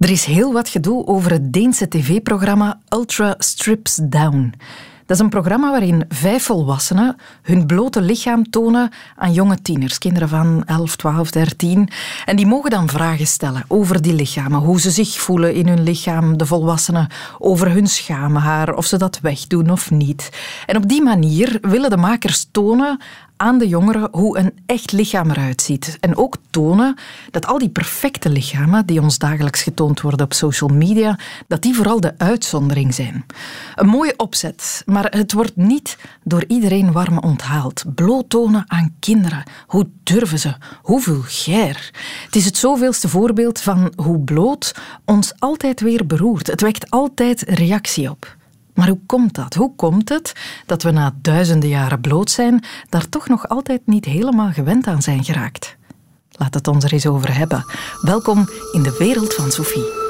Er is heel wat gedoe over het Deense tv-programma Ultra Strips Down. Dat is een programma waarin vijf volwassenen hun blote lichaam tonen aan jonge tieners, kinderen van 11, 12, 13. En die mogen dan vragen stellen over die lichamen, hoe ze zich voelen in hun lichaam, de volwassenen, over hun schaamhaar, of ze dat wegdoen of niet. En op die manier willen de makers tonen aan de jongeren hoe een echt lichaam eruit ziet. En ook tonen dat al die perfecte lichamen die ons dagelijks getoond worden op social media, dat die vooral de uitzondering zijn. Een mooie opzet, maar het wordt niet door iedereen warm onthaald. Bloot tonen aan kinderen. Hoe durven ze? Hoe vulgair? Het is het zoveelste voorbeeld van hoe bloot ons altijd weer beroert. Het wekt altijd reactie op. Maar hoe komt dat? Hoe komt het dat we na duizenden jaren bloot zijn, daar toch nog altijd niet helemaal gewend aan zijn geraakt? Laat het ons er eens over hebben. Welkom in de wereld van Sophie.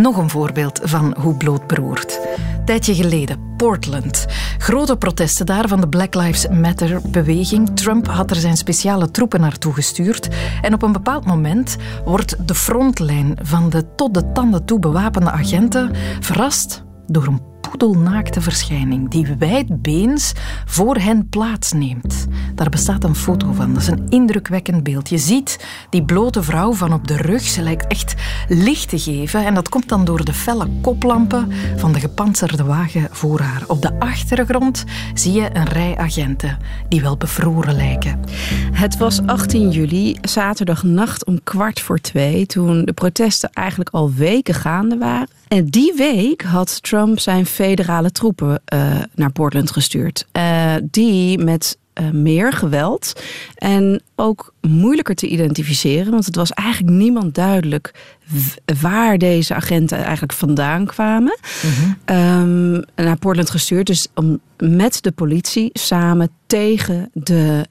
Nog een voorbeeld van hoe bloot beroert. Tijdje geleden, Portland. Grote protesten daar van de Black Lives Matter-beweging. Trump had er zijn speciale troepen naartoe gestuurd. En op een bepaald moment wordt de frontlijn van de tot de tanden toe bewapende agenten verrast door een poedelnaakte verschijning die wijdbeens voor hen plaatsneemt. Daar bestaat een foto van. Dat is een indrukwekkend beeld. Je ziet die blote vrouw van op de rug. Ze lijkt echt licht te geven en dat komt dan door de felle koplampen van de gepantserde wagen voor haar. Op de achtergrond zie je een rij agenten die wel bevroren lijken. Het was 18 juli, zaterdagnacht om kwart voor twee, toen de protesten eigenlijk al weken gaande waren. En die week had Trump zijn federale troepen uh, naar Portland gestuurd. Uh, die met uh, meer geweld en ook moeilijker te identificeren, want het was eigenlijk niemand duidelijk waar deze agenten eigenlijk vandaan kwamen. -hmm. um, naar Portland gestuurd, dus om met de politie samen tegen de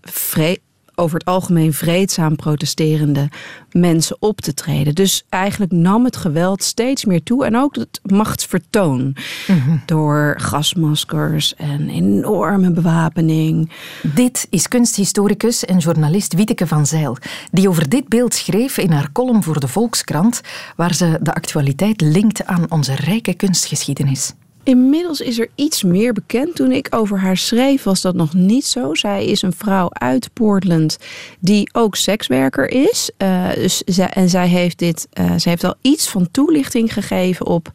over het algemeen vreedzaam protesterende mensen op te treden. Dus eigenlijk nam het geweld steeds meer toe en ook het machtsvertoon. Mm Door gasmaskers en enorme bewapening. Dit is kunsthistoricus en journalist Wieteke van Zijl, die over dit beeld schreef in haar column voor de Volkskrant, waar ze de actualiteit linkt aan onze rijke kunstgeschiedenis. Inmiddels is er iets meer bekend. Toen ik over haar schreef was dat nog niet zo. Zij is een vrouw uit Portland die ook sekswerker is. Uh, dus en zij heeft, dit, uh, zij heeft al iets van toelichting gegeven op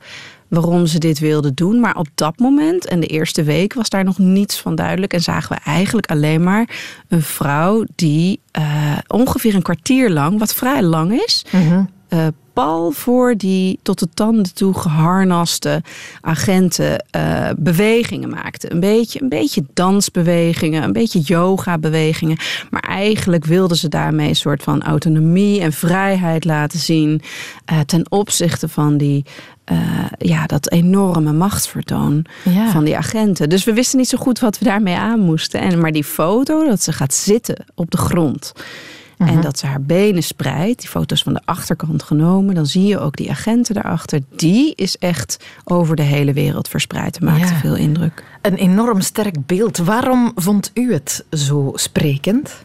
waarom ze dit wilde doen. Maar op dat moment en de eerste week was daar nog niets van duidelijk. En zagen we eigenlijk alleen maar een vrouw die uh, ongeveer een kwartier lang, wat vrij lang is, mm -hmm pal voor die tot de tanden toe geharnaste agenten uh, bewegingen maakte. Een beetje, een beetje dansbewegingen, een beetje yoga-bewegingen. Maar eigenlijk wilden ze daarmee een soort van autonomie en vrijheid laten zien uh, ten opzichte van die. Uh, ja, dat enorme machtsvertoon ja. van die agenten. Dus we wisten niet zo goed wat we daarmee aan moesten. En, maar die foto, dat ze gaat zitten op de grond. En mhm. dat ze haar benen spreidt, die foto's van de achterkant genomen. Dan zie je ook die agenten daarachter. Die is echt over de hele wereld verspreid. Dat maakte veel indruk. Een enorm sterk beeld. Waarom vond u het zo sprekend?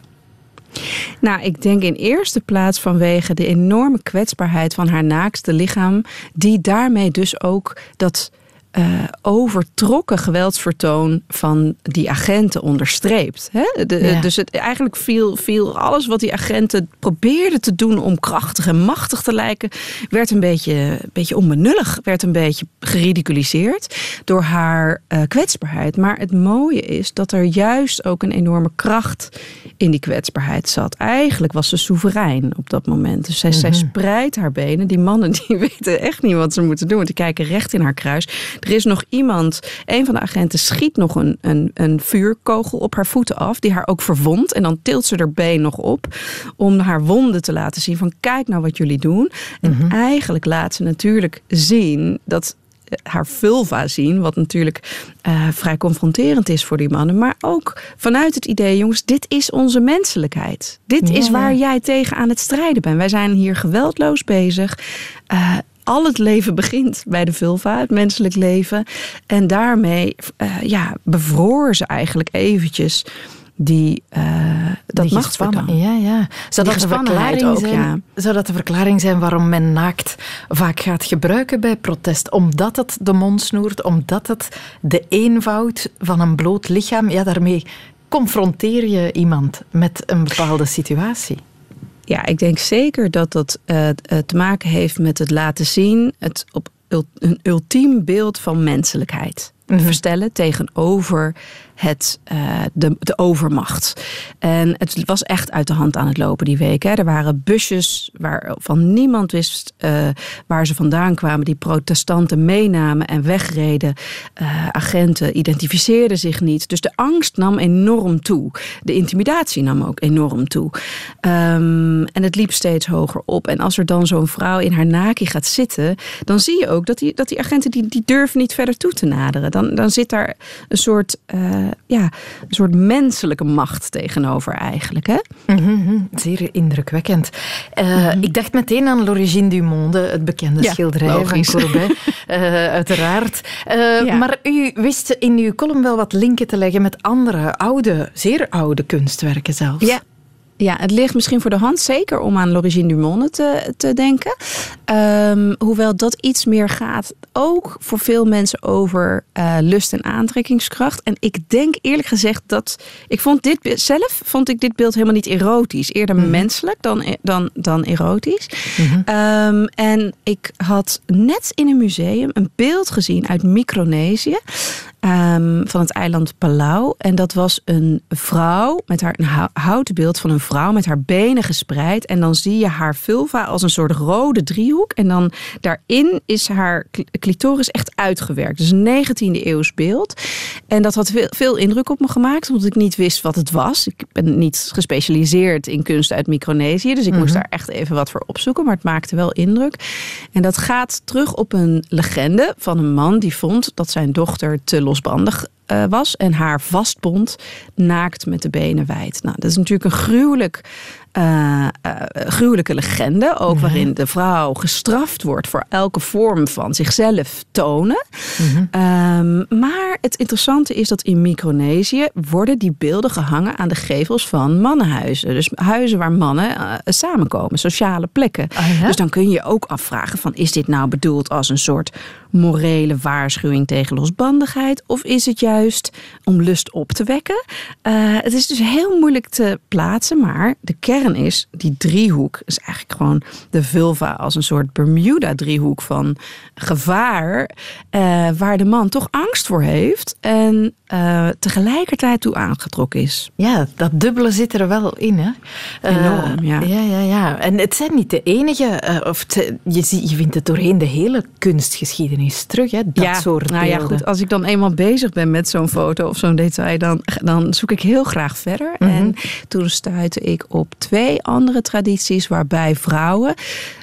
Nou, ik denk in eerste plaats vanwege de enorme kwetsbaarheid van haar naakste lichaam, die daarmee dus ook dat uh, overtrokken geweldsvertoon van die agenten onderstreept. Hè? De, ja. Dus het, eigenlijk viel, viel alles wat die agenten probeerden te doen om krachtig en machtig te lijken, werd een beetje, een beetje onbenullig, werd een beetje geridiculiseerd door haar uh, kwetsbaarheid. Maar het mooie is dat er juist ook een enorme kracht in die kwetsbaarheid zat. Eigenlijk was ze soeverein op dat moment. Dus zij, mm -hmm. zij spreidt haar benen. Die mannen die weten echt niet wat ze moeten doen. Want die kijken recht in haar kruis. Er is nog iemand, een van de agenten schiet nog een, een, een vuurkogel op haar voeten af, die haar ook verwondt. En dan tilt ze haar been nog op om haar wonden te laten zien van kijk nou wat jullie doen. En mm -hmm. eigenlijk laat ze natuurlijk zien dat haar vulva zien, wat natuurlijk uh, vrij confronterend is voor die mannen. Maar ook vanuit het idee, jongens, dit is onze menselijkheid. Dit ja. is waar jij tegen aan het strijden bent. Wij zijn hier geweldloos bezig. Uh, al het leven begint bij de vulva, het menselijk leven. En daarmee uh, ja, bevroor ze eigenlijk eventjes die uh, dat machtsvertoon. Ja, ja. Zou dat, de verklaring ook, zijn, ja. zou dat de verklaring zijn waarom men naakt vaak gaat gebruiken bij protest? Omdat het de mond snoert, omdat het de eenvoud van een bloot lichaam, ja, daarmee confronteer je iemand met een bepaalde situatie. Ja, ik denk zeker dat dat uh, te maken heeft met het laten zien, het op een ultiem beeld van menselijkheid. Mhm. Verstellen tegenover het, uh, de, de overmacht. En het was echt uit de hand aan het lopen die week. Hè. Er waren busjes waarvan niemand wist uh, waar ze vandaan kwamen, die protestanten meenamen en wegreden. Uh, agenten identificeerden zich niet. Dus de angst nam enorm toe. De intimidatie nam ook enorm toe. Um, en het liep steeds hoger op. En als er dan zo'n vrouw in haar naki gaat zitten, dan zie je ook dat die, dat die agenten die, die durven niet verder toe te naderen. Dan, dan zit daar een soort ja, een soort menselijke macht tegenover eigenlijk. Hè? Mm zeer indrukwekkend. Uh, Ik dacht meteen aan L'Origine du Monde, het bekende schilderij van Courbet, uh, uiteraard. Maar u wist in uw column wel wat linken te leggen met andere oude, zeer oude kunstwerken zelfs. Ja, ja, het ligt misschien voor de hand zeker om aan L'Origine du Monde te, te denken. Um, hoewel dat iets meer gaat ook voor veel mensen over uh, lust en aantrekkingskracht. En ik denk eerlijk gezegd dat ik vond dit zelf vond ik dit beeld helemaal niet erotisch. Eerder mm -hmm. menselijk dan, dan, dan erotisch. Mm -hmm. um, en ik had net in een museum een beeld gezien uit Micronesië. Um, van het eiland Palau. En dat was een vrouw met haar een houten beeld van een vrouw met haar benen gespreid. En dan zie je haar vulva als een soort rode driehoek. En dan daarin is haar clitoris echt uitgewerkt. Dus een 19e eeuws beeld. En dat had veel, veel indruk op me gemaakt, omdat ik niet wist wat het was. Ik ben niet gespecialiseerd in kunst uit Micronesië. Dus ik moest daar echt even wat voor opzoeken. Maar het maakte wel indruk. En dat gaat terug op een legende van een man die vond dat zijn dochter te losbandig uh, was en haar vastbond naakt met de benen wijd. Nou, dat is natuurlijk een gruwelijk uh, uh, gruwelijke legende. Ook waarin de vrouw gestraft wordt voor elke vorm van zichzelf tonen. Mm-hmm. Um, maar het interessante is dat in Micronesië worden die beelden gehangen aan de gevels van mannenhuizen. Dus huizen waar mannen samenkomen, sociale plekken. Oh, ja? Dus dan kun je je ook afvragen van is dit nou bedoeld als een soort morele waarschuwing tegen losbandigheid? Of is het juist om lust op te wekken? het is dus heel moeilijk te plaatsen, maar de kern is, die driehoek is eigenlijk gewoon de vulva als een soort Bermuda-driehoek van gevaar, uh, waar de man toch angst voor heeft en uh, tegelijkertijd toe aangetrokken is. Ja, dat dubbele zit er wel in, hè? Enorm, ja. Ja, ja, ja. En het zijn niet de enige, of te, je, je vindt het doorheen de hele kunstgeschiedenis terug, hè? Dat ja, soort nou beelden. ja, goed. Als ik dan eenmaal bezig ben met zo'n foto of zo'n detail, dan, dan zoek ik heel graag verder. Mm -hmm. En toen stuitte ik op twee andere tradities waarbij vrouwen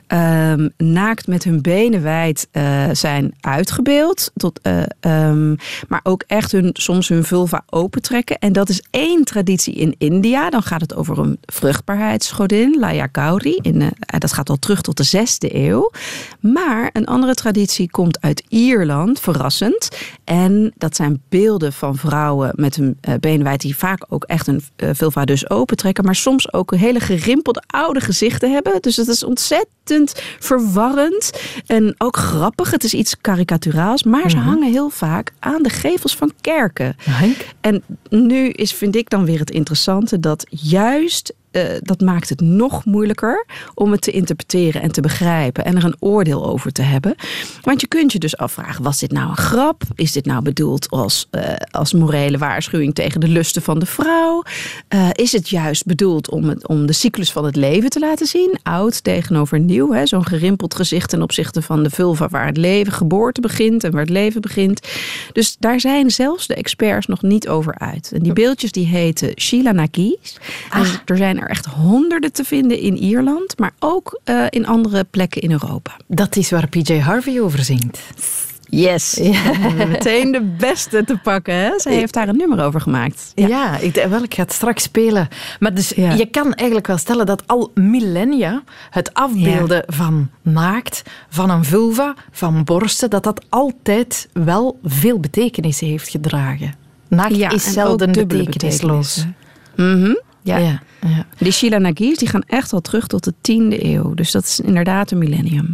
um, naakt met hun benen wijd uh, zijn uitgebeeld. Tot, uh, um, maar ook echt hun, soms hun vulva opentrekken. En dat is één traditie in India. Dan gaat het over een vruchtbaarheidsgodin, Laya Gauri. In, uh, dat gaat al terug tot de zesde eeuw. Maar een andere traditie komt uit Ierland, verrassend. En dat zijn beelden van vrouwen met hun benen wijd... die vaak ook echt hun vulva dus opentrekken. Maar soms ook hele gerimpelde oude gezichten hebben. Dus dat is ontzettend verwarrend en ook grappig. Het is iets karikaturaals, maar ze mm -hmm. hangen heel vaak aan de gevels van kerken. Henk? En nu is, vind ik dan weer het interessante dat juist uh, dat maakt het nog moeilijker om het te interpreteren en te begrijpen en er een oordeel over te hebben. Want je kunt je dus afvragen: was dit nou een grap? Is dit nou bedoeld als, uh, als morele waarschuwing tegen de lusten van de vrouw? Uh, is het juist bedoeld om, het, om de cyclus van het leven te laten zien? Oud tegenover nieuw, zo'n gerimpeld gezicht ten opzichte van de vulva waar het leven, geboorte begint en waar het leven begint. Dus daar zijn zelfs de experts nog niet over uit. En die beeldjes die heten Sheila Nakis. Ah. er zijn er echt honderden te vinden in Ierland, maar ook uh, in andere plekken in Europa. Dat is waar PJ Harvey over zingt. Yes, ja. meteen de beste te pakken. Hè? Zij heeft daar een nummer over gemaakt. Ja, ja ik, wel, ik ga het straks spelen. Maar dus, ja. je kan eigenlijk wel stellen dat al millennia het afbeelden ja. van naakt, van een vulva, van borsten, dat dat altijd wel veel betekenis heeft gedragen. Naakt is zelden betekenisloos. Mhm. Ja. ja, ja. Die Sheila Nagis die gaan echt al terug tot de 10e eeuw. Dus dat is inderdaad een millennium.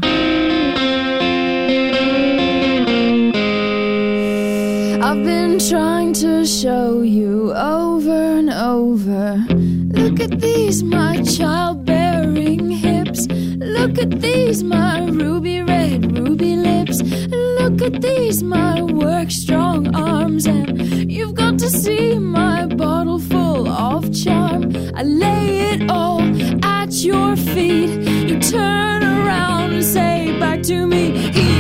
I've been trying to show you over and over. Look at these, my childbearing hips. Look at these, my ruby red, ruby lips. Look at these, my work strong arms. And you've got to see feet. You turn around and say back to me. He.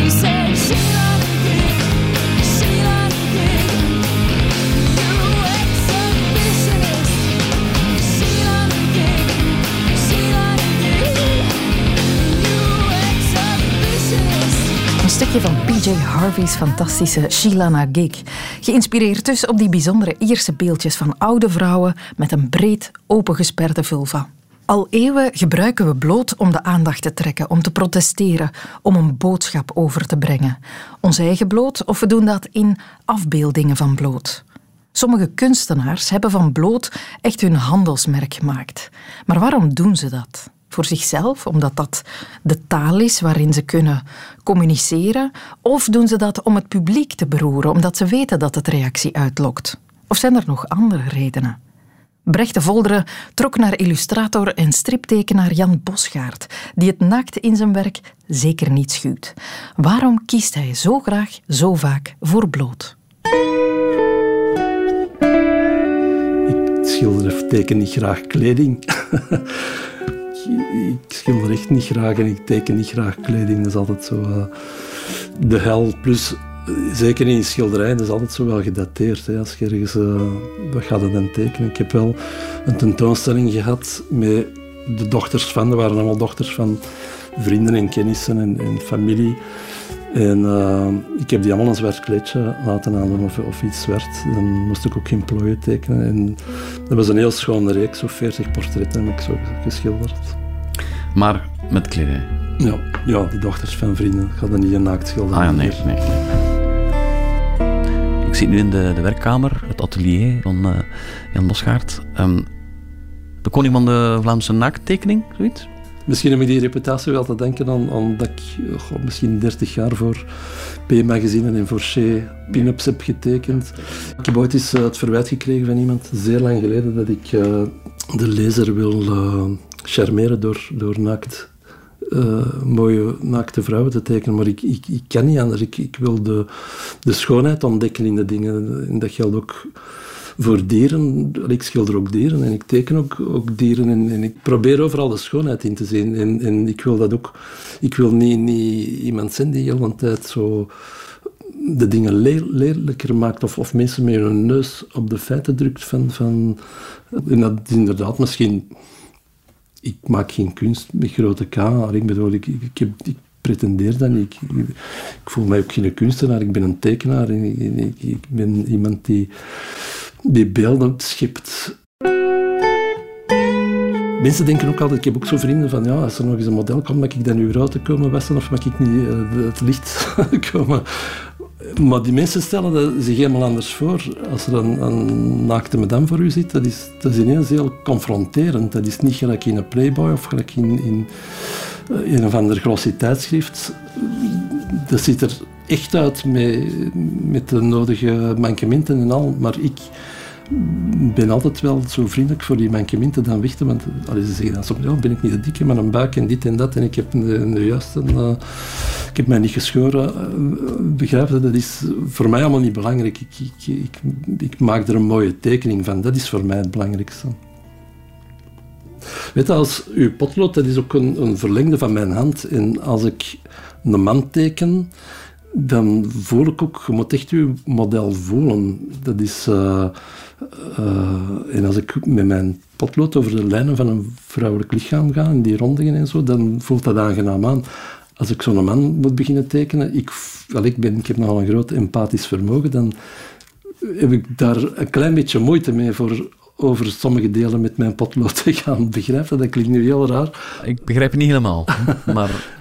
Een stukje van PJ Harvey's fantastische Sheila na Gig. Geïnspireerd dus op die bijzondere Ierse beeldjes van oude vrouwen met een breed opengesperde vulva. Al eeuwen gebruiken we bloot om de aandacht te trekken, om te protesteren, om een boodschap over te brengen. Ons eigen bloot of we doen dat in afbeeldingen van bloot. Sommige kunstenaars hebben van bloot echt hun handelsmerk gemaakt. Maar waarom doen ze dat? Voor zichzelf, omdat dat de taal is waarin ze kunnen communiceren? Of doen ze dat om het publiek te beroeren, omdat ze weten dat het reactie uitlokt? Of zijn er nog andere redenen? Brecht de Volderen trok naar illustrator en striptekenaar Jan Bosgaard, die het naakt in zijn werk zeker niet schuwt. Waarom kiest hij zo graag, zo vaak voor bloot? Ik schilder of teken niet graag kleding. ik schilder echt niet graag en ik teken niet graag kleding. Dat is altijd zo uh, de hel. Plus, zeker in schilderij, dat is altijd zo wel gedateerd. Hè. Als je ergens, uh, wat gaat het dan tekenen? Ik heb wel een tentoonstelling gehad met de dochters van, dat waren allemaal dochters van vrienden en kennissen en, en familie. En uh, ik heb die allemaal een zwart kleedje laten aandoen of, of iets zwart. Dan moest ik ook geen plooien tekenen. En dat was een heel schone reeks, zo 40 portretten heb ik zo geschilderd. Maar met kledij? Ja, ja die dochters van vrienden. Ik ga dan niet naakt schilderen. Ah ja, nee, nee, nee. Zit nu in de, de werkkamer, het atelier van uh, Jan Bosgaard. Um, de koning van de Vlaamse naakttekening, zoiets? Misschien heb ik die reputatie wel te denken aan, dat ik misschien 30 jaar voor P-magazine en Shea pin-ups heb getekend. Ik heb ooit eens uh, het verwijt gekregen van iemand, zeer lang geleden, dat ik uh, de lezer wil charmeren door, door naakt, mooie naakte vrouwen te tekenen. Maar ik, ik, ik kan niet anders. Ik, ik wil de, de schoonheid ontdekken in de dingen. En dat geldt ook voor dieren. Ik schilder ook dieren en ik teken ook, ook dieren en, en, ik probeer overal de schoonheid in te zien. En, en ik wil dat ook. Ik wil niet, niet iemand zijn die de hele tijd zo de dingen le lelijker maakt of, of mensen met hun neus op de feiten drukt van, van en dat is inderdaad misschien ik maak geen kunst met grote K. Ik bedoel, ik, ik, ik pretendeer dat niet. Ik, ik, voel mij ook geen kunstenaar, ik ben een tekenaar. En ik, ben iemand die, die beelden schept. Mensen denken ook altijd, ik heb ook zo vrienden van, ja, als er nog eens een model komt, mag ik dan nu te komen wassen of mag ik niet uh, het licht komen? Maar die mensen stellen dat zich helemaal anders voor. Als er een, een naakte madame voor u zit, dat is, dat is ineens heel confronterend. Dat is niet gelijk in een Playboy of gelijk in, in, in een of ander glossy tijdschrift. Dat ziet er echt uit met, met de nodige mankementen en al. Maar ik ben altijd wel zo vriendelijk voor die mankementen dan te, want allee, ze zeggen dan soms, ja, ben ik niet de dikke, maar een buik en dit en dat en ik heb de, de juiste, uh, ik heb mij niet geschoren. Uh, begrijp je, dat is voor mij allemaal niet belangrijk. Ik, ik, ik, ik, maak er een mooie tekening van, dat is voor mij het belangrijkste. Weet je, als uw potlood, dat is ook een, een verlengde van mijn hand en als ik een man teken, dan voel ik ook, je moet echt je model voelen. Dat is, uh, uh, en als ik met mijn potlood over de lijnen van een vrouwelijk lichaam ga, en die rondingen en zo, dan voelt dat aangenaam aan. Als ik zo'n man moet beginnen tekenen, ik, wel, ik, ben, ik heb nogal een groot empathisch vermogen, dan heb ik daar een klein beetje moeite mee voor over sommige delen met mijn potlood te gaan begrijpen. Dat klinkt nu heel raar. Ik begrijp het niet helemaal, maar...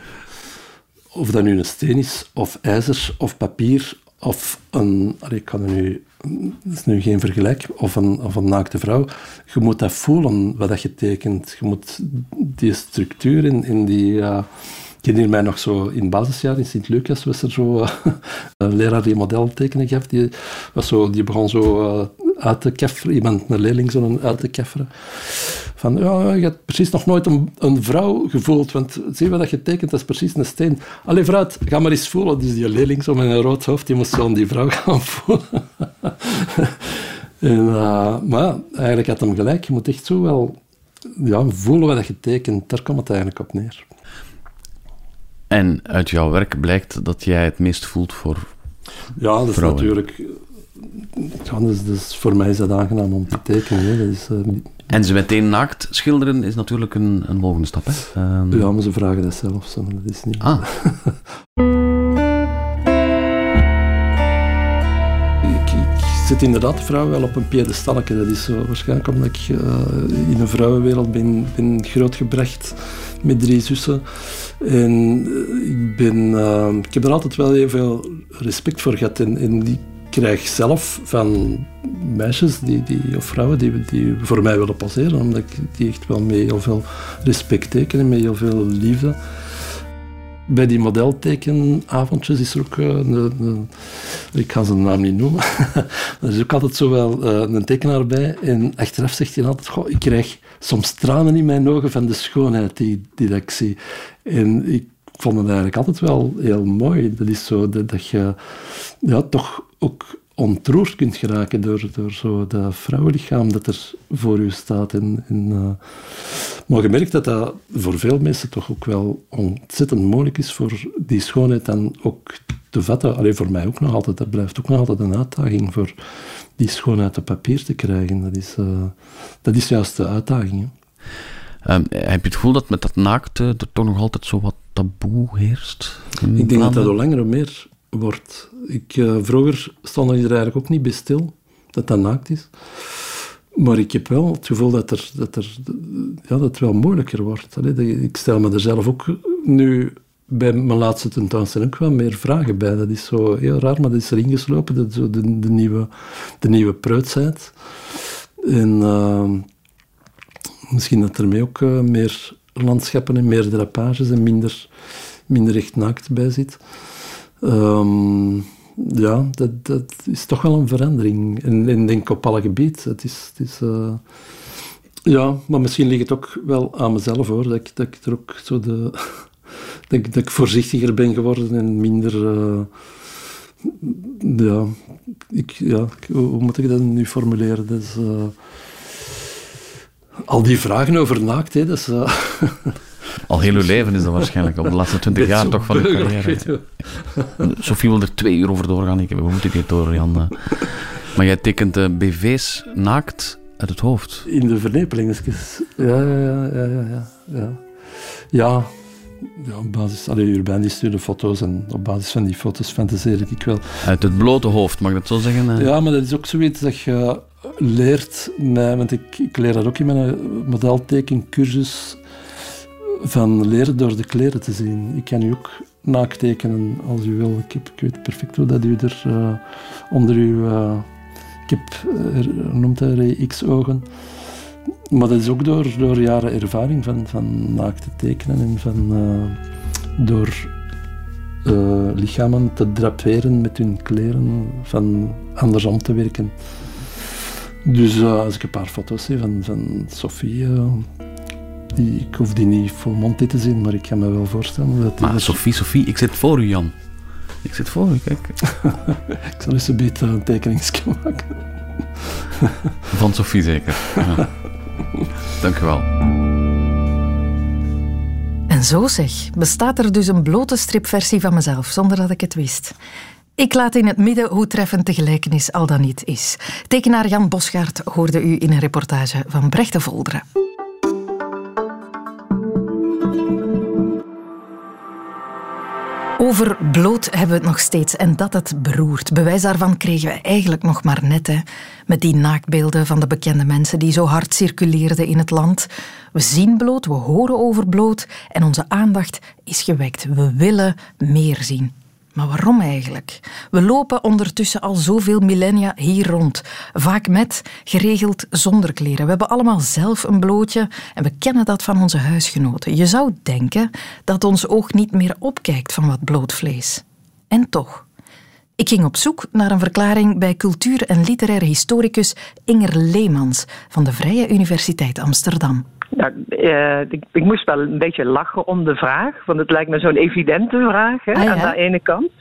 Of dat nu een steen is, of ijzer, of papier, of een... Ik kan er nu dat is nu geen vergelijk, of een, of een naakte vrouw, je moet dat voelen wat dat je tekent. Je moet die structuur in, in die... Uh, ik mij nog zo in het basisjaar in Sint-Lucas was er zo uh, een leraar die modeltekenen gaf. Die, was zo, die begon zo uh, uit te kefferen, iemand, een leerling zo uit te kefferen. Van, ja, je hebt precies nog nooit een, een vrouw gevoeld, want zie wat je tekent, dat is precies een steen. Allee, vooruit, ga maar eens voelen. Dus die leerling zo met een rood hoofd, die moest zo die vrouw gaan voelen. en, uh, maar eigenlijk had hem gelijk. Je moet echt zo wel ja, voelen wat je tekent. Daar komt het eigenlijk op neer. En uit jouw werk blijkt dat jij het meest voelt voor Ja, dat is vrouwen. natuurlijk... Ja, dus, dus voor mij is dat aangenaam om te tekenen. Hè. Dat is, uh, En ze meteen naakt schilderen is natuurlijk een, een volgende stap. Hè? Um, ja, maar ze vragen dat zelf. Zo. Dat is niet... Ah. zit inderdaad de vrouw wel op een piedestalke. Dat is zo waarschijnlijk omdat ik uh, in een vrouwenwereld ben, ben grootgebracht met drie zussen. En ik, ben, uh, ik heb er altijd wel heel veel respect voor gehad. En, en ik krijg zelf van meisjes die, die, of vrouwen die, die voor mij willen passeren, omdat ik die echt wel met heel veel respect teken en met heel veel liefde. Bij die modeltekenavondjes is er ook een, ik ga zijn naam niet noemen, er is ook altijd zo wel uh, een tekenaar bij en achteraf zegt hij altijd, goh, ik krijg soms tranen in mijn ogen van de schoonheid die, die ik zie. En ik vond het eigenlijk altijd wel heel mooi. Dat is zo dat, je ja, toch ook ontroerd kunt geraken door, door zo dat vrouwenlichaam dat er voor je staat. En, uh, maar je merkt dat dat voor veel mensen toch ook wel ontzettend moeilijk is voor die schoonheid dan ook te vatten. Alleen voor mij ook nog altijd. Dat blijft ook nog altijd een uitdaging voor die schoonheid op papier te krijgen. Dat is, uh, dat is juist de uitdaging. Um, heb je het gevoel dat met dat naakte er toch nog altijd zo wat taboe heerst? Ik denk dat dat hoe langer meer wordt. Ik, uh, vroeger stond er eigenlijk ook niet bij stil dat dat naakt is. Maar ik heb wel het gevoel dat, er, dat, er, ja, dat het wel moeilijker wordt. Allee, ik stel me er zelf ook nu bij mijn laatste tentoonstelling ook wel meer vragen bij. Dat is zo heel raar, maar dat is erin geslopen. Dat zo de, de, nieuwe, de nieuwe preutsheid. En uh, misschien dat er mee ook uh, meer landschappen en meer drapages en minder, minder echt naakt bij zit. Um, ja, dat, dat is toch wel een verandering. En, en denk op alle gebieden. Het is... Het is uh, ja, maar misschien ligt het ook wel aan mezelf hoor. Dat ik, dat ik er ook zo de... dat, ik, dat ik voorzichtiger ben geworden en minder... Uh, ja, ik, ja, hoe moet ik dat nu formuleren? Uh, al die vragen over naaktheid, dat is... Al heel uw leven is dat waarschijnlijk, op de laatste twintig jaar toch van uw carrière. Sophie wil er twee uur over doorgaan, ik, we moeten dit door, Jan. Maar jij tekent uh, BV's naakt uit het hoofd. In de vernepelingetjes. Ja, ja, ja, ja, ja. Ja, ja. ja op basis... Allee, Urbain die stuurde foto's en op basis van die foto's fantaseer ik wel. Uit het blote hoofd, mag ik dat zo zeggen? Uh? Ja, maar dat is ook zoiets dat je leert, mij, want ik, ik leer dat ook in mijn modeltekencursus van leren door de kleren te zien. Ik kan u ook naakt tekenen als u wil. Ik, heb, weet perfect hoe dat u er uh, onder uw... Uh, ik heb, noemt hij X-ogen. Maar dat is ook door, door jaren ervaring van, van naakt te tekenen en van door lichamen te draperen met hun kleren, van andersom te werken. Dus als ik een paar foto's zie van, van Sophie, die, ik hoef die niet voor Monty te zien, maar ik kan me wel voorstellen dat... Maar Sophie, Sophie, ik zit voor u, Jan. Ik zit voor u, kijk. ik zal eens een beetje een tekeningsje maken. Van Sophie zeker. Ja. Dank u wel. En zo zeg, bestaat er dus een blote stripversie van mezelf, zonder dat ik het wist. Ik laat in het midden hoe treffend de gelijkenis al dan niet is. Tekenaar Jan Bosgaard hoorde u in een reportage van Brecht de Volderen. Over bloot hebben we het nog steeds en dat het beroert. Bewijs daarvan kregen we eigenlijk nog maar net. Hè. Met die naaktbeelden van de bekende mensen die zo hard circuleerden in het land. We zien bloot, we horen over bloot en onze aandacht is gewekt. We willen meer zien. Maar waarom eigenlijk? We lopen ondertussen al zoveel millennia hier rond. Vaak met, geregeld zonder kleren. We hebben allemaal zelf een blootje en we kennen dat van onze huisgenoten. Je zou denken dat ons oog niet meer opkijkt van wat bloot vlees. En toch. Ik ging op zoek naar een verklaring bij cultuur- en literair historicus Inger Leemans van de Vrije Universiteit Amsterdam. Ja, uh, ik, ik, moest wel een beetje lachen om de vraag, want het lijkt me zo'n evidente vraag hè, ah, aan de ene kant.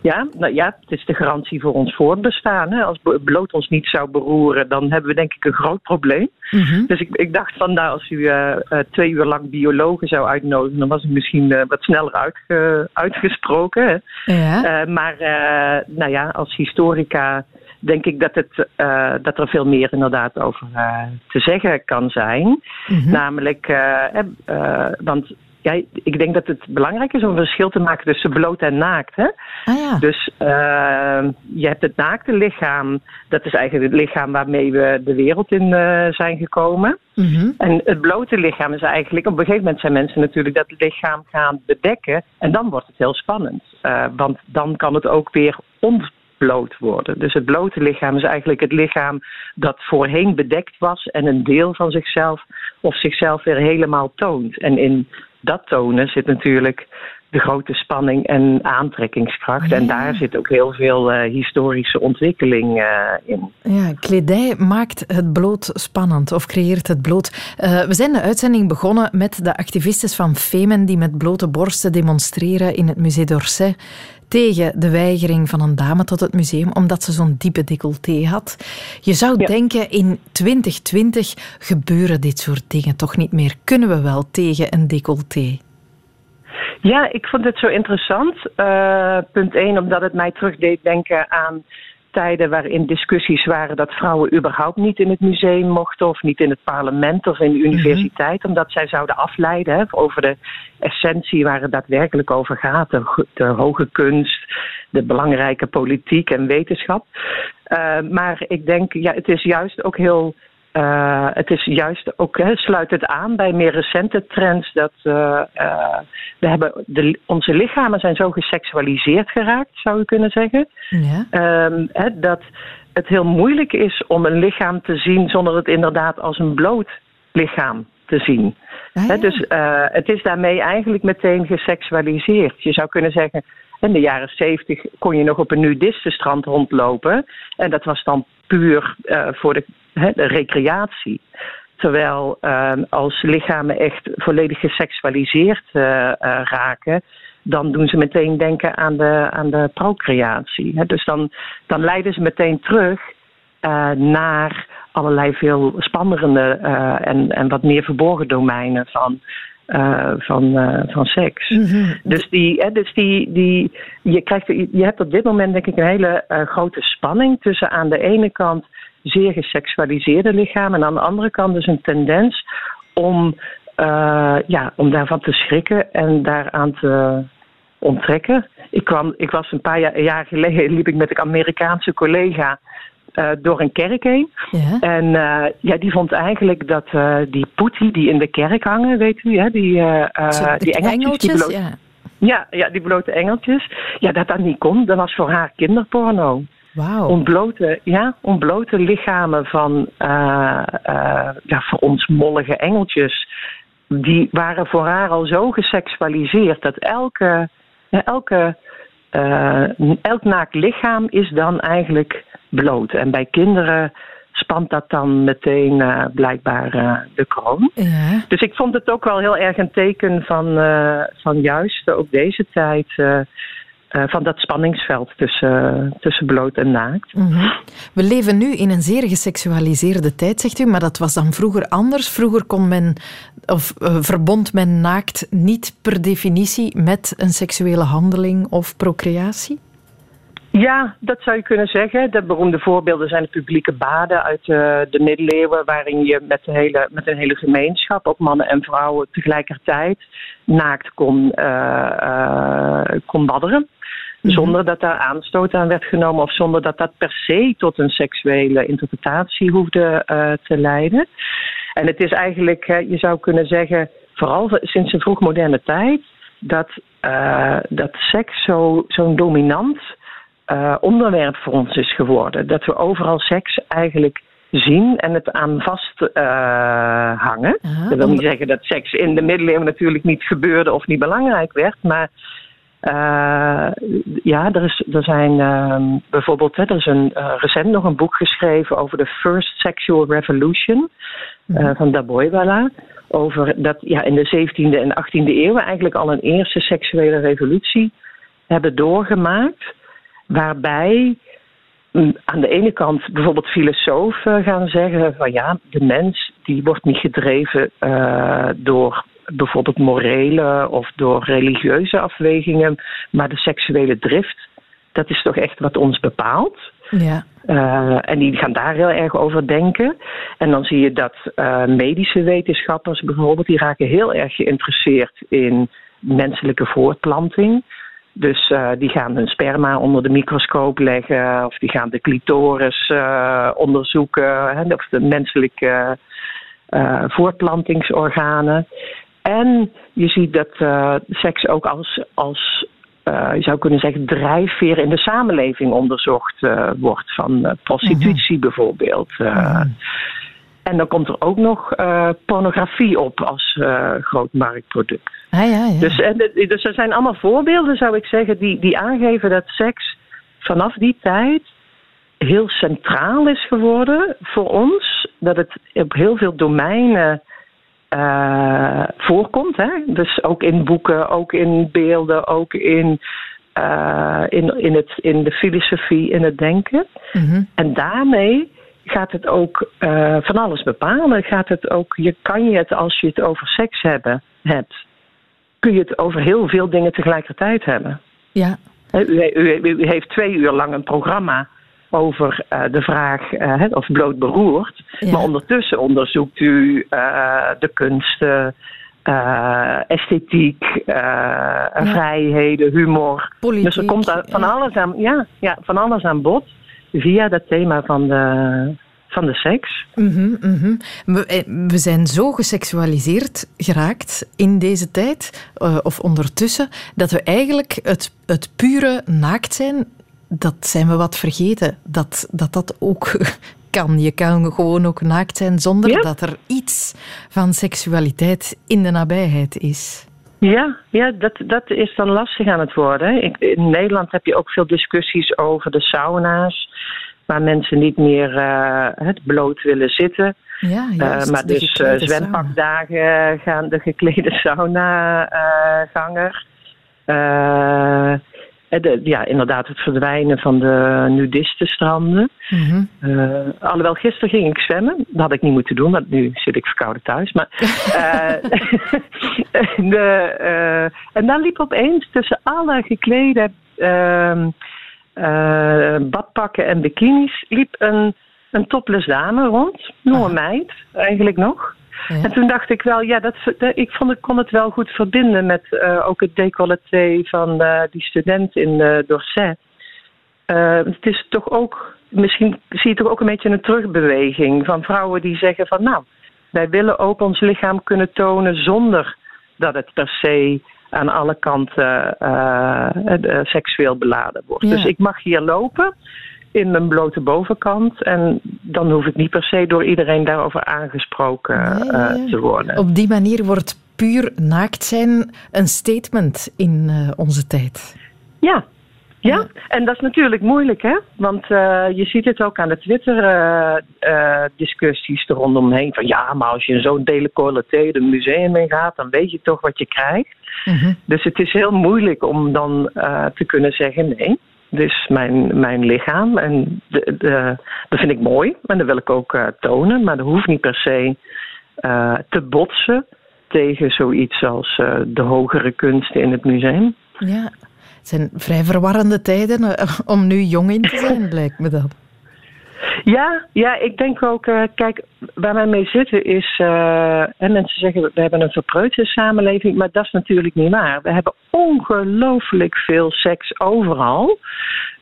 Ja, nou ja, het is de garantie voor ons voortbestaan. Hè. Als bloot ons niet zou beroeren, dan hebben we denk ik een groot probleem. Mhm. Dus ik, ik, dacht van, nou, als u uh, twee uur lang biologen zou uitnodigen, dan was ik misschien uh, wat sneller uitge, uitgesproken. Ja. maar nou ja, als historica denk ik dat, het, uh, dat er veel meer inderdaad over uh, te zeggen kan zijn. Mm-hmm. Namelijk, uh, want ja, ik denk dat het belangrijk is om een verschil te maken tussen bloot en naakt. Hè? Ah, ja. Dus je hebt het naakte lichaam, dat is eigenlijk het lichaam waarmee we de wereld in zijn gekomen. Mm-hmm. En het blote lichaam is eigenlijk, op een gegeven moment zijn mensen natuurlijk dat lichaam gaan bedekken. En dan wordt het heel spannend. want dan kan het ook weer on bloot worden. Dus het blote lichaam is eigenlijk het lichaam dat voorheen bedekt was en een deel van zichzelf of zichzelf weer helemaal toont. En in dat tonen zit natuurlijk de grote spanning en aantrekkingskracht. En daar zit ook heel veel uh, historische ontwikkeling uh, in. Ja, kledij maakt het bloot spannend of creëert het bloot. Uh, we zijn de uitzending begonnen met de activistes van Femen die met blote borsten demonstreren in het Musée d'Orsay tegen de weigering van een dame tot het museum omdat ze zo'n diepe decolleté had. Je zou denken in 2020 gebeuren dit soort dingen toch niet meer. Kunnen we wel tegen een decolleté? Ja, ik vond het zo interessant. Uh, punt 1, omdat het mij terugdeed denken aan tijden waarin discussies waren dat vrouwen überhaupt niet in het museum mochten of niet in het parlement of in de mhm. universiteit, omdat zij zouden afleiden hè, over de essentie waar het daadwerkelijk over gaat, de, de hoge kunst, de belangrijke politiek en wetenschap. Uh, maar ik denk, ja, het is juist ook heel uh, het is juist ook, hè, sluit het aan bij meer recente trends dat uh, uh, we hebben de, onze lichamen zijn zo geseksualiseerd geraakt, zou je kunnen zeggen. Ja. Um, hè, dat het heel moeilijk is om een lichaam te zien zonder het inderdaad als een bloot lichaam te zien. Ah, dus het is daarmee eigenlijk meteen geseksualiseerd. Je zou kunnen zeggen, in de jaren zeventig kon je nog op een nudistenstrand rondlopen. En dat was dan puur voor de de recreatie. Terwijl ehm, als lichamen echt volledig geseksualiseerd uh, raken, dan doen ze meteen denken aan de, aan de procreatie. dus dan, dan leiden ze meteen terug naar allerlei veel spannende en, en wat meer verborgen domeinen van, van, van seks. Mhm. Dus, die, dus die, die, je, krijgt, je hebt op dit moment denk ik een hele grote spanning tussen aan de ene kant zeer geseksualiseerde lichamen. En aan de andere kant dus een tendens om, ja, om daarvan te schrikken en daaraan te onttrekken. Ik, kwam, ik was een paar jaar, jaar geleden, liep ik met een Amerikaanse collega uh, door een kerk heen. Ja. En uh, ja, die vond eigenlijk dat uh, die poetie die in de kerk hangen, weet u, hè, die, die engeltjes. ja. ja. Ja, die blote engeltjes. Ja, dat dat niet kon. Dat was voor haar kinderporno. Wow. Ontblote, ja, ontblote lichamen van ja, voor ons mollige engeltjes. Die waren voor haar al zo geseksualiseerd dat elke, elke, uh, elk naakt lichaam is dan eigenlijk bloot. En bij kinderen spant dat dan meteen blijkbaar de kroon. Ja. Dus ik vond het ook wel heel erg een teken van, van juist ook deze tijd van dat spanningsveld tussen, tussen bloot en naakt. Mhm. We leven nu in een zeer geseksualiseerde tijd, zegt u, maar dat was dan vroeger anders. Vroeger kon men, of verbond men naakt niet per definitie met een seksuele handeling of procreatie? Ja, dat zou je kunnen zeggen. De beroemde voorbeelden zijn de publieke baden uit uh, de middeleeuwen, waarin je met, de hele, met een hele gemeenschap, ook mannen en vrouwen tegelijkertijd, naakt kon, kon badderen. Mhm. Zonder dat daar aanstoot aan werd genomen of zonder dat dat per se tot een seksuele interpretatie hoefde uh, te leiden. En het is eigenlijk, je zou kunnen zeggen, vooral sinds de vroegmoderne tijd, dat, dat seks zo'n zo dominant onderwerp voor ons is geworden. Dat we overal seks eigenlijk zien en het aan vast hangen. dat wil niet zeggen dat seks in de middeleeuwen natuurlijk niet gebeurde of niet belangrijk werd, maar uh, ja, er, is, er zijn uh, bijvoorbeeld, hè, er is een, uh, recent nog een boek geschreven over de First Sexual Revolution mm. van Daboiwala. Over dat ja, in de 17e en 18e eeuw eigenlijk al een eerste seksuele revolutie hebben doorgemaakt. Waarbij mm, aan de ene kant bijvoorbeeld filosofen gaan zeggen van ja, de mens die wordt niet gedreven door bijvoorbeeld morele of door religieuze afwegingen, maar de seksuele drift, dat is toch echt wat ons bepaalt. Ja. Uh, en die gaan daar heel erg over denken. En dan zie je dat uh, medische wetenschappers bijvoorbeeld, die raken heel erg geïnteresseerd in menselijke voortplanting. Dus uh, die gaan hun sperma onder de microscoop leggen, of die gaan de clitoris onderzoeken, hè, of de menselijke voortplantingsorganen. En je ziet dat uh, seks ook als, als uh, je zou kunnen zeggen, drijfveer in de samenleving onderzocht uh, wordt. Van prostitutie mm bijvoorbeeld. Mm En dan komt er ook nog pornografie op als groot marktproduct. Ah, ja, ja. Dus, en, dus er zijn allemaal voorbeelden, zou ik zeggen, die, die aangeven dat seks vanaf die tijd heel centraal is geworden voor ons. Dat het op heel veel domeinen uh, voorkomt. Hè? Dus ook in boeken, ook in beelden, ook in, uh, in, in, het, in de filosofie, in het denken. Mm-hmm. En daarmee gaat het ook uh, van alles bepalen. Gaat het ook, je kan je het als je het over seks hebben, hebt, kun je het over heel veel dingen tegelijkertijd hebben. Ja. U, u, u, heeft twee uur lang een programma over uh, de vraag, uh, of bloot beroerd. Ja. Maar ondertussen onderzoekt u uh, de kunsten, esthetiek, ja. vrijheden, humor. Politiek, dus er komt van, alles aan, ja, ja, van alles aan bod via dat thema van de, van de seks. Mm -hmm, mm -hmm. We, we, zijn zo geseksualiseerd geraakt in deze tijd, uh, of ondertussen, dat we eigenlijk het, het pure naakt zijn dat zijn we wat vergeten. Dat dat, dat ook kan. Je kan gewoon ook naakt zijn zonder ja. dat er iets van seksualiteit in de nabijheid is. Ja, ja dat, dat is dan lastig aan het worden. In Nederland heb je ook veel discussies over de sauna's. Waar mensen niet meer uh, het bloot willen zitten. Ja, juist, uh, maar dus uh, zwempakdagen gaan de geklede sauna-ganger. De, ja, inderdaad, het verdwijnen van de nudistenstranden. Mm -hmm. uh, alhoewel, gisteren ging ik zwemmen. Dat had ik niet moeten doen, want nu zit ik verkouden thuis. Maar, uh, de, uh, en dan liep opeens tussen alle geklede ehm, badpakken en bikinis... liep een, een topless dame rond. Een meid, eigenlijk nog. Ja. En toen dacht ik wel, ja, dat, ik vond ik kon het wel goed verbinden met uh, ook het decolleté van uh, die student in uh, Dorset. het is toch ook, misschien zie je toch ook een beetje een terugbeweging van vrouwen die zeggen van nou, wij willen ook ons lichaam kunnen tonen zonder dat het per se aan alle kanten seksueel beladen wordt. Ja. Dus ik mag hier lopen in mijn blote bovenkant. En dan hoef ik niet per se door iedereen daarover aangesproken nee, uh, te worden. Op die manier wordt puur naakt zijn een statement in uh, onze tijd. Ja. Ja, en dat is natuurlijk moeilijk, hè? Want uh, je ziet het ook aan de Twitter-discussies er rondomheen. Van ja, maar als je in zo'n decolleté de museum in gaat, dan weet je toch wat je krijgt. -hmm. Dus het is heel moeilijk om dan te kunnen zeggen nee. Dus mijn, mijn lichaam. En de, de, dat vind ik mooi. En dat wil ik ook uh, tonen. Maar dat hoeft niet per se uh, te botsen tegen zoiets als de hogere kunsten in het museum. Ja, het zijn vrij verwarrende tijden om nu jong in te zijn, lijkt me dat. Ja, ja, ik denk ook, uh, kijk, waar wij mee zitten is, uh, en mensen zeggen we hebben een verpreutste samenleving, maar dat is natuurlijk niet waar. We hebben ongelooflijk veel seks overal,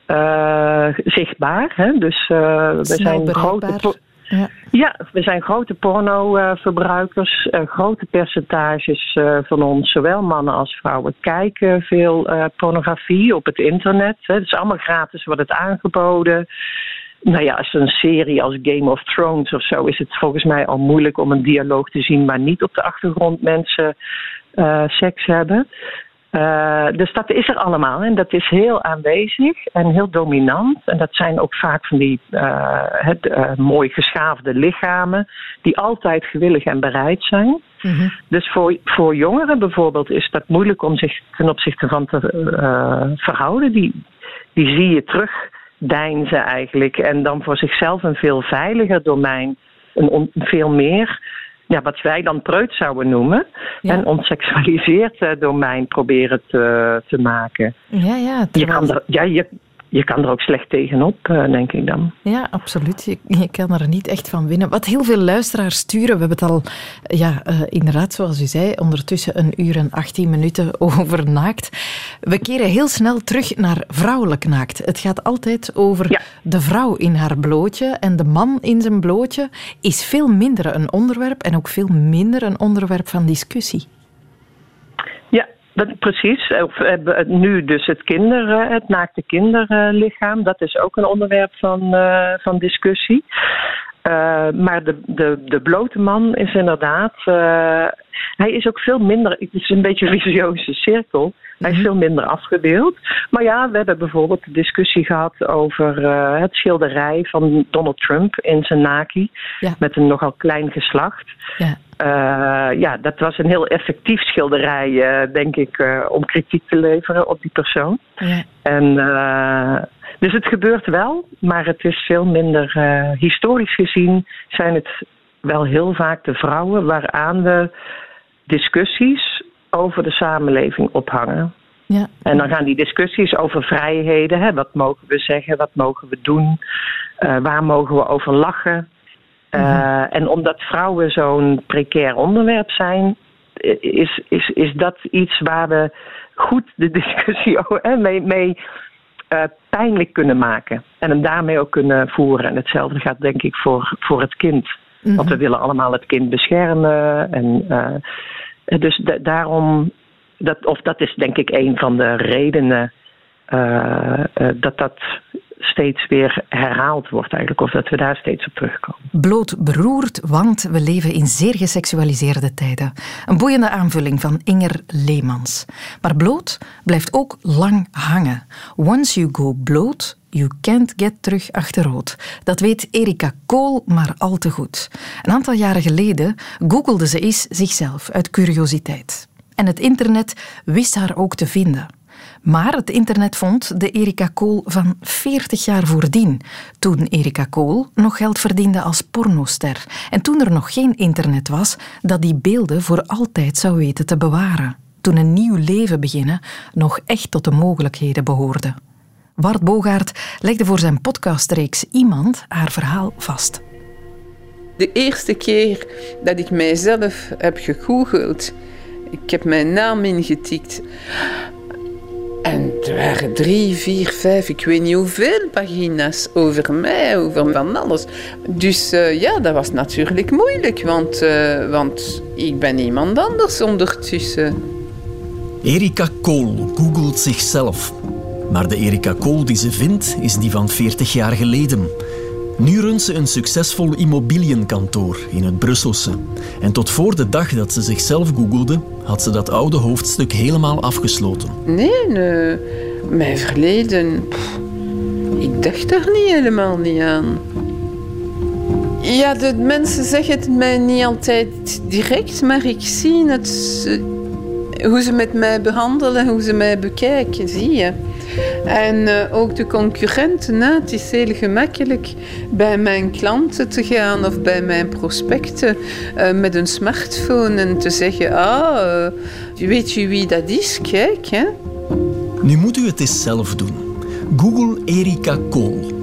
uh, zichtbaar. Hè? Dus we zijn grote. Ja. ja, we zijn grote pornoverbruikers. Uh, grote percentages uh, van ons, zowel mannen als vrouwen, kijken veel uh, pornografie op het internet. Het is allemaal gratis, wordt het aangeboden. Nou ja, als een serie als Game of Thrones of zo is het volgens mij al moeilijk om een dialoog te zien waar niet op de achtergrond mensen seks hebben. Uh, dus dat is er allemaal en dat is heel aanwezig en heel dominant. En dat zijn ook vaak van die uh, het, uh, mooi geschaafde lichamen die altijd gewillig en bereid zijn. Mm-hmm. Dus voor, voor jongeren bijvoorbeeld is dat moeilijk om zich ten opzichte van te verhouden. Die, die zie je terugdeinzen eigenlijk en dan voor zichzelf een veel veiliger domein, een veel meer ja, wat wij dan preut zouden noemen. En ontseksualiseerd uh, domein proberen te, te maken. Ja, ja. Je kan er, ja, je, je kan er ook slecht tegenop, uh, denk ik dan. Ja, absoluut. Je, je, kan er niet echt van winnen. Wat heel veel luisteraars sturen, we hebben het al, ja, uh, inderdaad, zoals u zei, ondertussen een uur en 18 minuten over naakt. We keren heel snel terug naar vrouwelijk naakt. Het gaat altijd over ja. de vrouw in haar blootje en de man in zijn blootje is veel minder een onderwerp en ook veel minder een onderwerp van discussie. Dat, precies. Nu dus het, kinder, het naakte kinderlichaam. Dat is ook een onderwerp van, uh, van discussie. Uh, maar de, de, de blote man is inderdaad. Uh, hij is ook veel minder. Het is een beetje een visieuze cirkel. Hij is veel minder afgebeeld. Maar ja, we hebben bijvoorbeeld de discussie gehad over uh, het schilderij van Donald Trump in zijn naki. Ja. Met een nogal klein geslacht. Ja. Uh, ja, dat was een heel effectief schilderij, uh, denk ik, om kritiek te leveren op die persoon. Ja. En, dus het gebeurt wel, maar het is veel minder historisch gezien zijn het wel heel vaak de vrouwen waaraan we discussies over de samenleving ophangen. Ja. En dan gaan die discussies over vrijheden. Hè, wat mogen we zeggen, wat mogen we doen, uh, waar mogen we over lachen. Uh, mm-hmm. En omdat vrouwen zo'n precair onderwerp zijn, is, is, is dat iets waar we goed de discussie mee, mee uh, pijnlijk kunnen maken. En hem daarmee ook kunnen voeren. En hetzelfde gaat denk ik voor, voor het kind. Mm-hmm. Want we willen allemaal het kind beschermen. En dus daarom, dat, of dat is denk ik een van de redenen uh, dat dat steeds weer herhaald wordt eigenlijk, of dat we daar steeds op terugkomen. Bloot beroerd, want we leven in zeer geseksualiseerde tijden. Een boeiende aanvulling van Inger Leemans. Maar bloot blijft ook lang hangen. Once you go bloot, You can't get terug achter rood. Dat weet Erika Kool maar al te goed. Een aantal jaren geleden googelde ze eens zichzelf uit curiositeit. En het internet wist haar ook te vinden. Maar het internet vond de Erika Kool van 40 jaar voordien, toen Erika Kool nog geld verdiende als pornoster en toen er nog geen internet was dat die beelden voor altijd zou weten te bewaren. Toen een nieuw leven beginnen nog echt tot de mogelijkheden behoorde. Bart Bogaert legde voor zijn podcastreeks Iemand haar verhaal vast. De eerste keer dat ik mijzelf heb gegoogeld, ik heb mijn naam ingetikt. En er waren drie, vier, vijf, ik weet niet hoeveel pagina's over mij, over van alles. Dus uh, ja, dat was natuurlijk moeilijk, want, uh, want ik ben iemand anders ondertussen. Erika Kool googelt zichzelf. Maar de Erika Kool die ze vindt, is die van 40 jaar geleden. Nu runt ze een succesvol immobiliënkantoor in het Brusselse. En tot voor de dag dat ze zichzelf googelde, had ze dat oude hoofdstuk helemaal afgesloten. Nee, nee. mijn verleden... ik dacht daar niet helemaal niet aan. Ja, de mensen zeggen het mij niet altijd direct, maar ik zie het... Hoe ze met mij behandelen, hoe ze mij bekijken, zie je. En uh, ook de concurrenten. Hè? Het is heel gemakkelijk bij mijn klanten te gaan of bij mijn prospecten uh, met een smartphone en te zeggen: Ah, uh, weet je wie dat is? Kijk. Hè? Nu moet u het eens zelf doen. Google Erika Kool.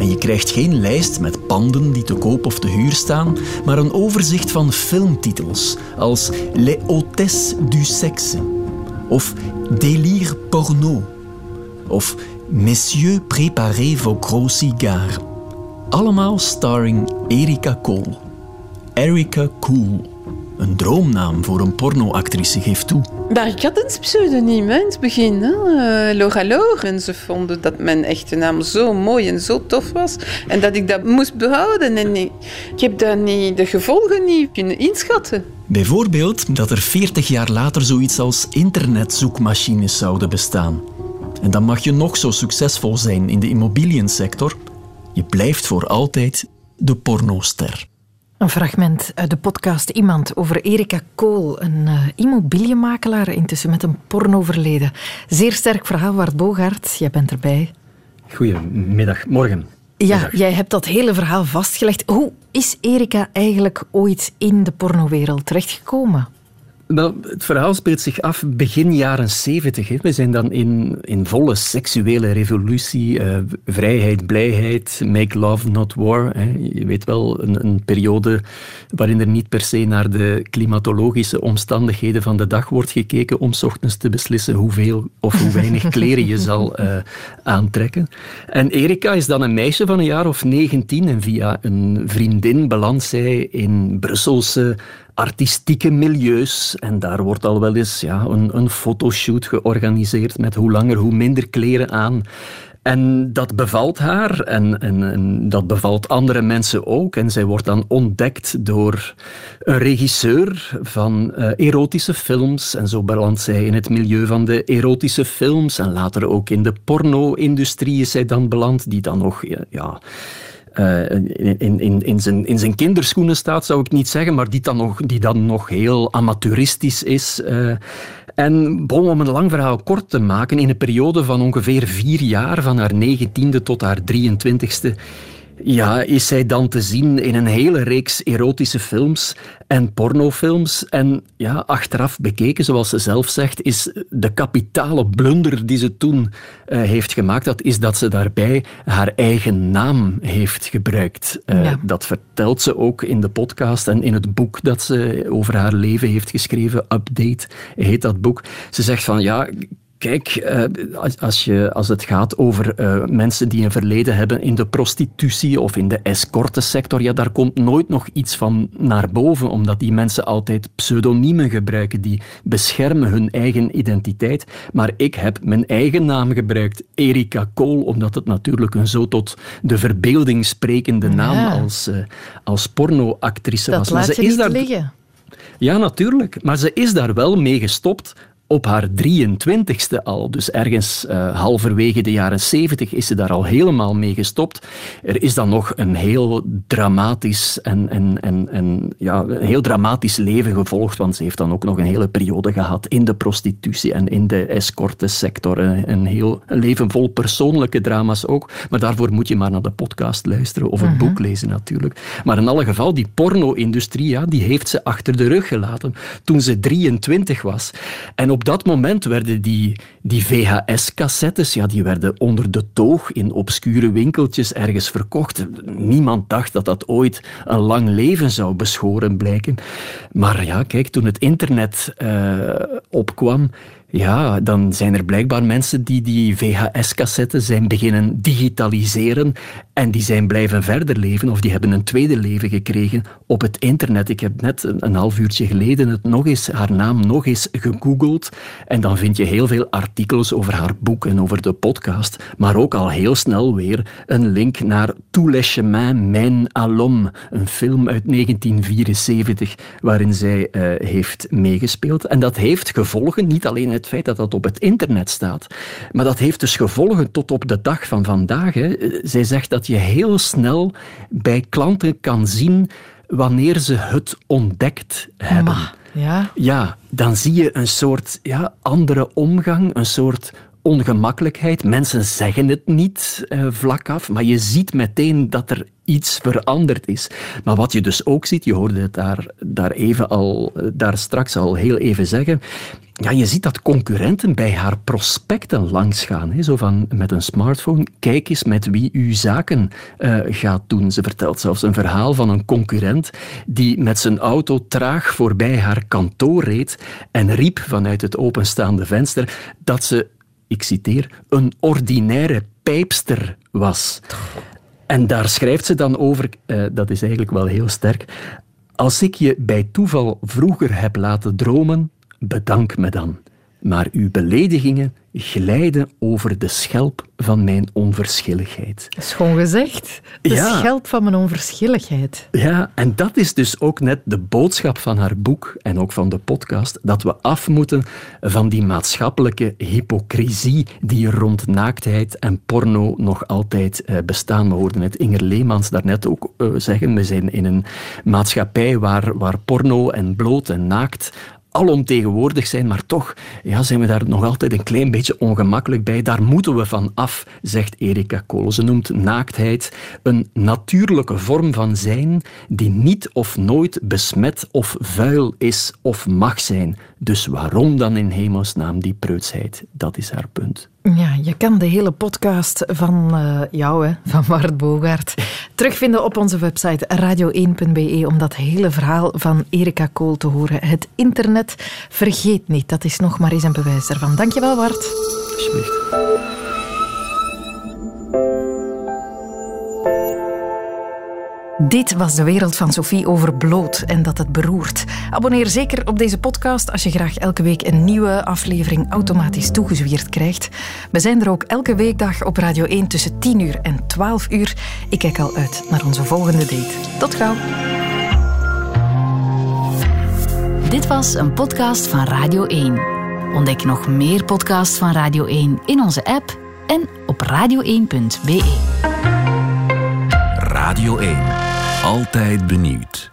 En je krijgt geen lijst met panden die te koop of te huur staan, maar een overzicht van filmtitels als Les hôtesses du sexe of Délire porno of Messieurs, préparez vos gros cigares. Allemaal starring Erika Cole. Erika Cool. Een droomnaam voor een pornoactrice, geeft toe. Maar ik had een pseudoniem hè, in het begin. Hè? Uh, Laura Loor. En ze vonden dat mijn echte naam zo mooi en zo tof was. En dat ik dat moest behouden. En ik, ik heb daar niet, de gevolgen niet kunnen inschatten. Bijvoorbeeld dat er 40 jaar later zoiets als internetzoekmachines zouden bestaan. En dan mag je nog zo succesvol zijn in de immobiliënsector. Je blijft voor altijd de pornoster. Een fragment uit de podcast Iemand over Erika Kool, een uh, intussen met een pornoverleden. Zeer sterk verhaal, Wart Bogaert. Jij bent erbij. Goedemiddag, morgen. Ja, jij hebt dat hele verhaal vastgelegd. Hoe is Erika eigenlijk ooit in de pornowereld terechtgekomen? Nou, het verhaal speelt zich af begin jaren zeventig. We zijn dan in, in volle seksuele revolutie. Uh, vrijheid, blijheid, make love, not war. Hè. Je weet wel, een, een, periode waarin er niet per se naar de klimatologische omstandigheden van de dag wordt gekeken om s ochtends te beslissen hoeveel of hoe weinig kleren je zal uh, aantrekken. En Erika is dan een meisje van een jaar of negentien en via een vriendin belandt zij in Brusselse artistieke milieus. En daar wordt al wel eens ja, een, een fotoshoot georganiseerd met hoe langer, hoe minder kleren aan. En dat bevalt haar en, en, dat bevalt andere mensen ook. En zij wordt dan ontdekt door een regisseur van uh, erotische films. En zo belandt zij in het milieu van de erotische films. En later ook in de porno-industrie is zij dan beland, die dan nog ja, uh, in, in, in, zijn, in zijn kinderschoenen staat, zou ik niet zeggen, maar die dan nog, die dan nog heel amateuristisch is. Uh, en om een lang verhaal kort te maken, in een periode van ongeveer vier jaar, van haar negentiende tot haar 23ste, ja, is zij dan te zien in een hele reeks erotische films en pornofilms. En ja, achteraf bekeken, zoals ze zelf zegt, is de kapitale blunder die ze toen uh, heeft gemaakt, dat is dat ze daarbij haar eigen naam heeft gebruikt. Uh, ja. Dat vertelt ze ook in de podcast en in het boek dat ze over haar leven heeft geschreven, Update heet dat boek. Ze zegt van ja, Kijk, eh, als, je, als het gaat over uh, mensen die een verleden hebben in de prostitutie of in de escortesector, ja, daar komt nooit nog iets van naar boven, omdat die mensen altijd pseudoniemen gebruiken die beschermen hun eigen identiteit. Maar ik heb mijn eigen naam gebruikt, Erika Kool, omdat het natuurlijk een zo tot de verbeelding sprekende naam ja. als, uh, als pornoactrice dat was. Laat maar ze is daar... liggen. Ja, natuurlijk. Maar ze is daar wel mee gestopt op haar 23ste al, dus ergens uh, halverwege de jaren 70 is ze daar al helemaal mee gestopt. Er is dan nog een heel dramatisch en, en, en, en ja, een heel dramatisch leven gevolgd, want ze heeft dan ook nog een hele periode gehad in de prostitutie en in de escortesector. Een heel leven vol persoonlijke drama's ook, maar daarvoor moet je maar naar de podcast luisteren of het uh -huh. boek lezen natuurlijk. Maar in alle geval, die porno-industrie, ja, die heeft ze achter de rug gelaten toen ze 23 was. En op op dat moment werden die, die VHS-cassettes, ja, die werden onder de toog in obscure winkeltjes ergens verkocht. Niemand dacht dat dat ooit een lang leven zou beschoren blijken. Maar ja, kijk, toen het internet uh, opkwam, ja, dan zijn er blijkbaar mensen die die VHS-cassetten zijn beginnen digitaliseren en die zijn blijven verder leven of die hebben een tweede leven gekregen op het internet. Ik heb net een, half uurtje geleden het nog eens, haar naam nog eens gegoogeld en dan vind je heel veel artikels over haar boek en over de podcast, maar ook al heel snel weer een link naar Tous les chemins mènent een film uit 1974 waarin zij uh, heeft meegespeeld. En dat heeft gevolgen, niet alleen het feit dat dat op het internet staat. Maar dat heeft dus gevolgen tot op de dag van vandaag. Hè. Zij zegt dat je heel snel bij klanten kan zien wanneer ze het ontdekt hebben. Ma, ja. ja, dan zie je een soort ja, andere omgang, een soort ongemakkelijkheid. Mensen zeggen het niet uh, vlak af, maar je ziet meteen dat er iets veranderd is. Maar wat je dus ook ziet, je hoorde het daar, daar, even al, daar straks al heel even zeggen, ja, je ziet dat concurrenten bij haar prospecten langsgaan. Hè, zo van met een smartphone, kijk eens met wie u zaken uh, gaat doen. Ze vertelt zelfs een verhaal van een concurrent die met zijn auto traag voorbij haar kantoor reed en riep vanuit het openstaande venster dat ze, ik citeer, een ordinaire pijpster was. En daar schrijft ze dan over, uh, dat is eigenlijk wel heel sterk. Als ik je bij toeval vroeger heb laten dromen, bedank me dan. Maar uw beledigingen glijden over de schelp van mijn onverschilligheid. Schoon gezegd. De schelp van mijn onverschilligheid. Ja, en dat is dus ook net de boodschap van haar boek en ook van de podcast, dat we af moeten van die maatschappelijke hypocrisie die rond naaktheid en porno nog altijd eh, bestaan. We hoorden het Inger Leemans daarnet ook eh, zeggen, we zijn in een maatschappij waar, waar porno en bloot en naakt alomtegenwoordig zijn, maar toch ja, zijn we daar nog altijd een klein beetje ongemakkelijk bij. Daar moeten we van af, zegt Erika Kool. Ze noemt naaktheid een natuurlijke vorm van zijn die niet of nooit besmet of vuil is of mag zijn. Dus waarom dan in hemelsnaam die preutsheid? Dat is haar punt. Ja, je kan de hele podcast van uh, jou, hè, van Bart Bogaert, terugvinden op onze website radio1.be om dat hele verhaal van Erika Kool te horen. Het internet vergeet niet, dat is nog maar eens een bewijs daarvan. Dankjewel, Bart. Alsjeblieft. Dit was de wereld van Sophie over bloot en dat het beroert. Abonneer zeker op deze podcast als je graag elke week een nieuwe aflevering automatisch toegezwierd krijgt. We zijn er ook elke weekdag op Radio 1 tussen 10 uur en 12 uur. Ik kijk al uit naar onze volgende date. Tot gauw. Dit was een podcast van Radio 1. Ontdek nog meer podcasts van Radio 1 in onze app en op radio1.be. Radio 1. Altijd benieuwd.